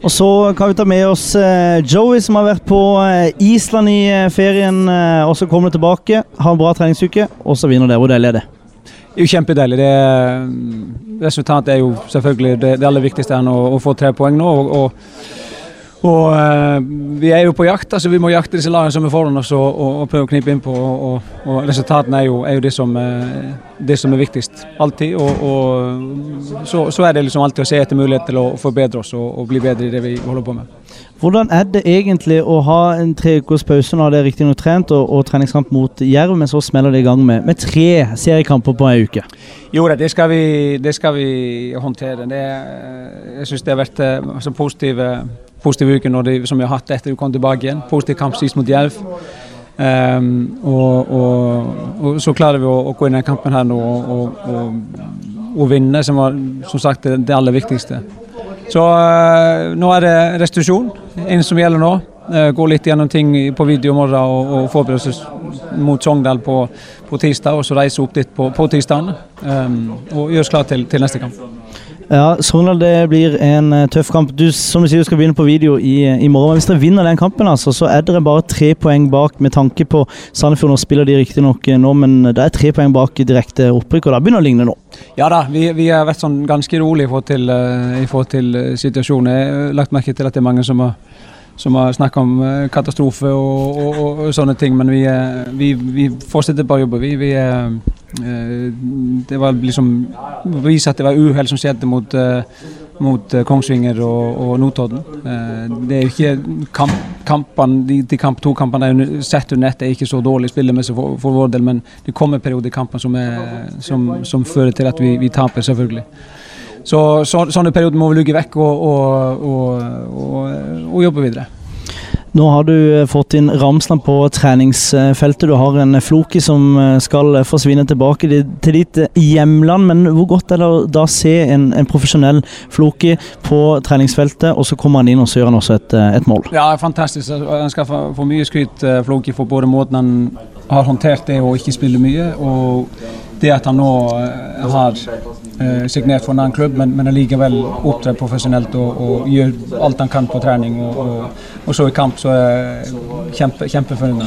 Og så kan vi ta med oss eh, Joey, som har vært på eh, Island i eh, ferien, og så kommer tilbake. Har en bra treningsuke, og så vinner dere. Hvor deilig er det? Det er jo kjempedeilig. Det er, resultatet er jo selvfølgelig det, det aller viktigste enn å, å, få tre poeng nå. og, og og uh, Vi er jo på jakt, altså vi må jakte disse lagene som er foran oss og, og, og prøve å knipe inn på. Og, og resultatene er jo, er jo det, som, uh, det, som, er viktigst. Alltid. Og, så, så, er det liksom alltid å se etter mulighet til å forbedre oss og, bli bedre i det vi holder på med. Hvordan er det egentlig å ha en tre ukers pause når det er riktignok trent, og, og, treningskamp mot Jerv, men så smeller det i gang med, med tre seriekamper på ei uke? Jo det skal vi, det skal vi håndtere. Det, jeg syns det har vært så positive positiv uke når de, som vi har hatt etter vi kom tilbake igjen. Positiv kamp sist mot Jerv. Um, og, og, og, så klarer vi å, å, gå inn i kampen her nå og, og vinne, som var som sagt det, aller viktigste. Så uh, nå er det restitusjon, en som gjelder nå. Uh, gå litt gjennom ting på video i morgen og, og forberede oss mot Sogndal på, på, tirsdag, og så reise opp dit på, på tirsdag. Um, og gjøre oss klar til, til neste kamp. Ja, Sogndal det blir en uh, tøff kamp. Du, som du sier, du skal begynne på video i, i morgen. men Hvis dere vinner den kampen, altså, så er dere bare tre poeng bak med tanke på Sandefjord. Nå spiller de riktignok nå, men det er tre poeng bak direkte opprykk, og det begynner å ligne nå. Ja da, vi, vi har vært sånn ganske rolig i forhold til, uh, i forhold til situasjonen. Jeg har lagt merke til at det er mange som har som har snakka om eh, katastrofe og, og, og, og, sånne ting. Men vi, eh, vi, vi fortsetter bare å jobbe. Vi, vi, eh, det var liksom vise at det var uhell som skjedde mot, mot Kongsvinger og, Notodden. Det er ikke kamp, kampene, de, de kamp, to kampene sett under ett er ikke så dårlig spillemessig for, for vår del, men det kommer perioder i kampen som, som, som, fører til at vi, vi taper, selvfølgelig. Så, så, sånne perioder må vi lugge vekk og, og, og, og, jobbe videre. Nå har du eh, fått inn Ramsland på treningsfeltet. Du har en Floki som eh, skal forsvinne tilbake til ditt hjemland. Men hvor godt er det å da se en, en profesjonell Floki på treningsfeltet, og så kommer han inn og så gjør han også et, eh, et mål? Ja, fantastisk. Han skal få, få mye skryt, Floki, for både måten han har håndtert det å ikke spille mye, og det at han nå har eh, signert for en annen klubb, men, men allikevel opptrer profesjonelt og, og, gjør alt han kan på trening. Og, og, og så i kamp, så er jeg kjempe, kjempefornøyd.